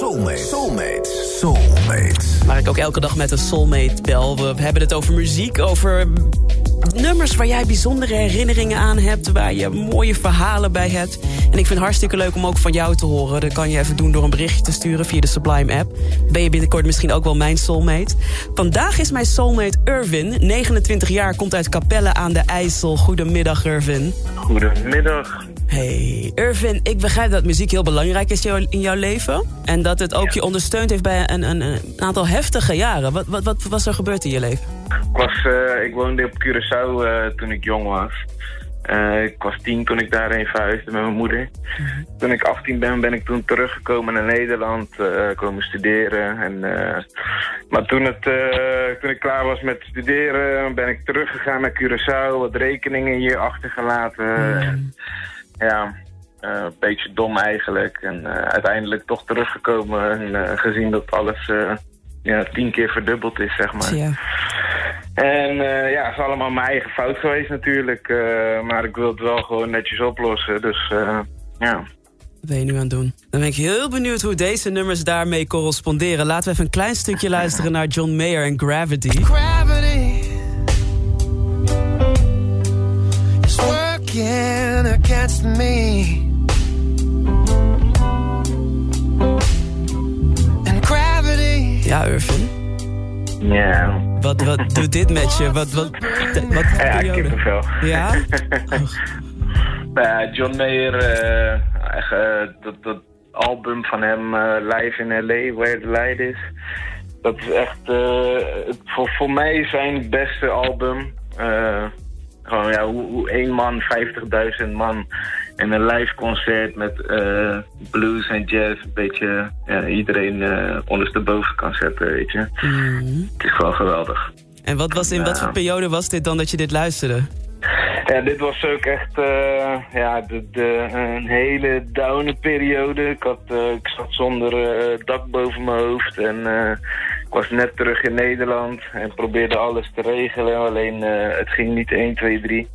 Soulmate. Soulmate. Soulmate. Waar ik ook elke dag met een soulmate bel. We hebben het over muziek, over nummers waar jij bijzondere herinneringen aan hebt... waar je mooie verhalen bij hebt. En ik vind het hartstikke leuk om ook van jou te horen. Dat kan je even doen door een berichtje te sturen via de Sublime app. Ben je binnenkort misschien ook wel mijn soulmate. Vandaag is mijn soulmate Irvin. 29 jaar, komt uit Capelle aan de IJssel. Goedemiddag, Irvin. Goedemiddag. Hey, Irvin, ik begrijp dat muziek heel belangrijk is in jouw leven. En dat het ook je ondersteund heeft bij een, een, een, aantal heftige jaren. Wat, wat, wat was er gebeurd in je leven? Ik, was, uh, ik woonde op Curaçao uh, toen ik jong was. Uh, ik was tien toen ik daarheen verhuisde met mijn moeder. Mm Toen ik 18 ben, ben ik toen teruggekomen naar Nederland, komen studeren. En, maar toen, het, toen ik klaar was met studeren, ben ik teruggegaan naar Curaçao. Wat rekeningen hier achtergelaten. Mm ja, uh, een beetje dom eigenlijk. En uh, uiteindelijk toch teruggekomen en uh, gezien dat alles ja, tien keer verdubbeld is, zeg maar. Ja. En ja, het is allemaal mijn eigen fout geweest natuurlijk. maar ik wil het wel gewoon netjes oplossen, dus ja. Wat ben je nu aan het doen? Dan ben ik heel benieuwd hoe deze nummers daarmee corresponderen. Laten we even een klein stukje luisteren naar John Mayer en Gravity. Gravity is working against me. Ja, Irvin. Ja. Wat, wat doet dit met je? Wat, wat, wat ja, kippenvel. Ja? nou John Mayer, uh, echt, uh, dat, dat album van hem, uh, Live in L.A., Where the Light Is. Dat is echt voor, voor mij zijn beste album. Gewoon, ja, hoe, hoe één man, 50.000 man in een live concert met uh, blues en jazz een beetje ja, iedereen uh, ondersteboven kan zetten, weet je. Mm. Het is gewoon geweldig. En wat was in wat voor periode was dit dan dat je dit luisterde? Ja, dit was ook echt uh, ja, de, de, een hele downe periode. Ik, had, ik zat zonder dak boven mijn hoofd en ik was net terug in Nederland en probeerde alles te regelen. Alleen het ging niet 1, 2, 3.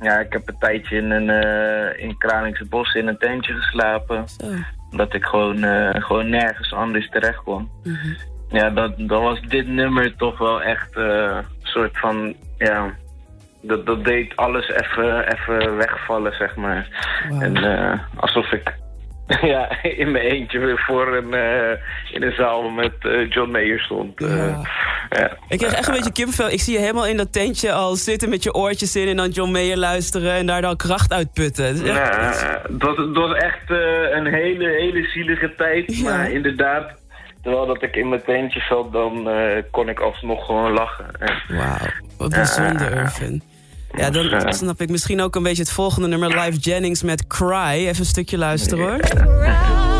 Ja, ik heb een tijdje in, een, uh, in Kralingse Bos in een tentje geslapen. Zo. Omdat ik gewoon, uh, gewoon nergens anders terecht kon. Mm -hmm. Ja, dat, dat was dit nummer toch wel echt een soort van... Ja, dat, dat deed alles even, even wegvallen, zeg maar. Wow. En alsof ik ja, in mijn eentje weer voor een, uh, in een zaal met uh, John Mayer stond. Uh, ja. ja. Ik kreeg echt een beetje kippenvel. Ik zie je helemaal in dat tentje al zitten met je oortjes in... en dan John Mayer luisteren en daar dan kracht uitputten. Dat, ja, dat, dat was echt een hele, hele zielige tijd. Maar inderdaad, terwijl dat ik in mijn tentje zat... dan kon ik alsnog gewoon lachen. Wauw, wat bijzonder, Irvin. Ja, dan snap ik misschien ook een beetje het volgende nummer. Live Jennings met Cry. Even een stukje luisteren hoor.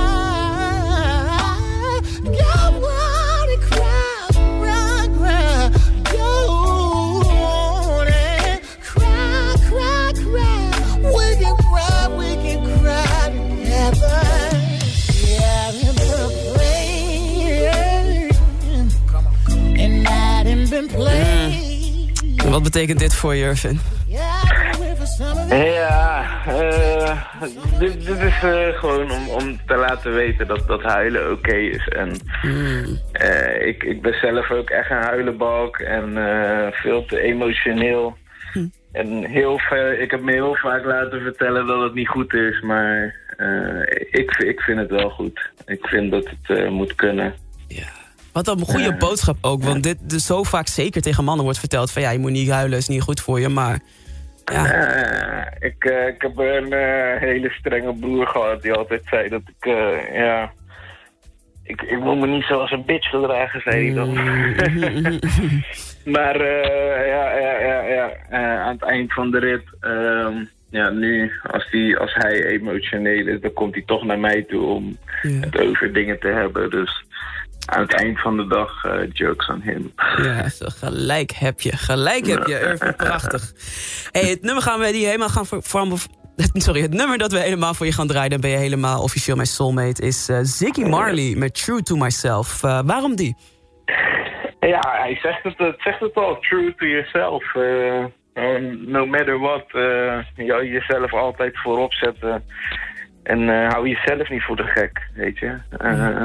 Wat betekent dit voor je, Irvin? Ja, uh, dit, dit, is uh, gewoon om, om te laten weten dat, dat huilen oké okay is. En mm. uh, ik, ik ben zelf ook echt een huilenbalk en veel te emotioneel. Mm. En heel ver, ik heb me heel vaak laten vertellen dat het niet goed is, maar ik, ik vind het wel goed. Ik vind dat het moet kunnen. Ja. Wat een goede boodschap ook. Want dit dus zo vaak zeker tegen mannen wordt verteld... van ja, je moet niet huilen, is niet goed voor je. Maar ja. Uh, ik, uh, ik heb een uh, hele strenge broer gehad die altijd zei dat ik... ja, ik, ik moet me niet zoals een bitch gedragen, zei hij dan. Mm. maar ja, ja, ja, ja aan het eind van de rit... Um, ja, nu, als, die, als hij emotioneel is, dan komt hij toch naar mij toe om het over dingen te hebben. Dus aan het eind van de dag uh, jokes aan hem. Ja, zo gelijk heb je. Gelijk heb je. Erg prachtig. Hey, het nummer gaan we die helemaal gaan voor, voor, Sorry, het nummer dat we helemaal voor je gaan draaien... dan ben je helemaal officieel mijn soulmate... is uh, Ziggy Marley met True to Myself. Uh, waarom die? Ja, hij zegt het, het zegt het al. True to yourself. no matter what. jezelf altijd voorop zetten En eh, hou jezelf niet voor de gek, weet je. Eh,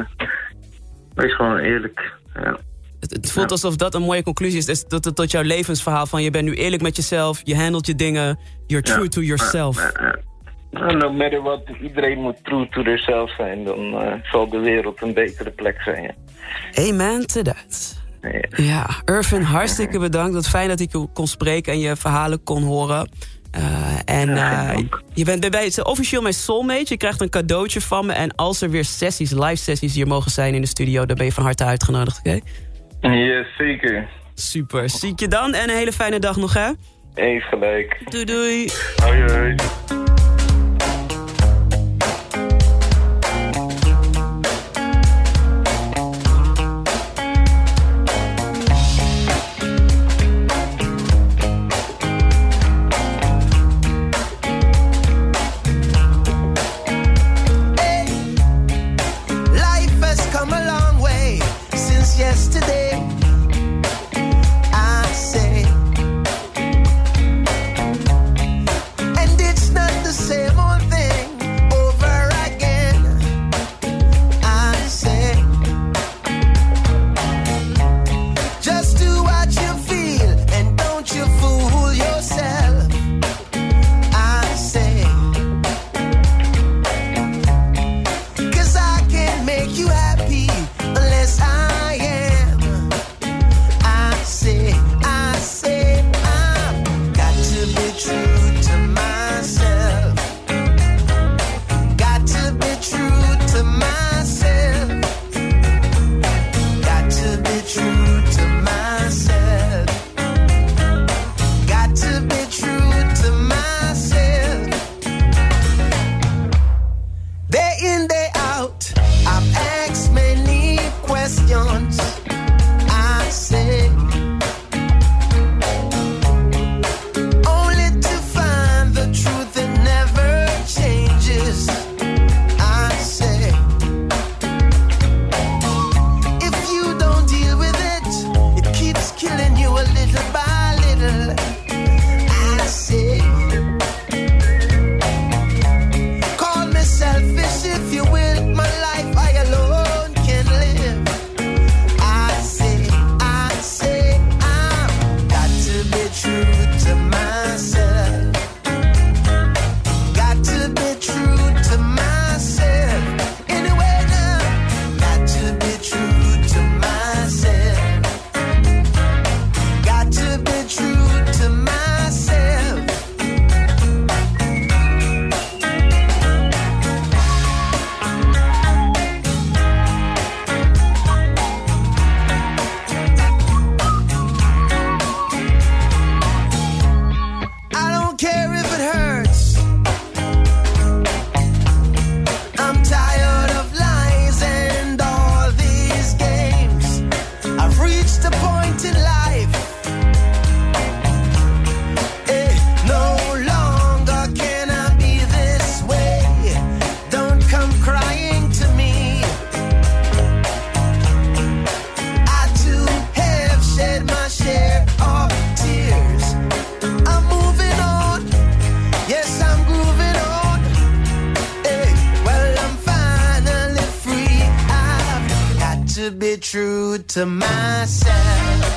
wees gewoon eerlijk. Ja. Het, het voelt alsof dat een mooie conclusie is. Dus dat het tot jouw levensverhaal van je bent nu eerlijk met jezelf, je handelt je dingen, you're true Ja. to yourself. Ja, ja. Nou, no matter what, iedereen moet true to zichzelf zijn. Dan eh, zal de wereld een betere plek zijn. Ja. Amen to that. Ja. Irvin, hartstikke bedankt. Wat fijn dat ik je kon spreken en je verhalen kon horen. Eh, en eh, je bent bij mij officieel mijn soulmate. Je krijgt een cadeautje van me. En als er weer sessies, live sessies hier mogen zijn in de studio... dan ben je van harte uitgenodigd, oké? Yes, zeker. Super. Zie ik je dan en een hele fijne dag nog, hè? Eens gelijk. Doei doei. Hoi, hoi. True to myself.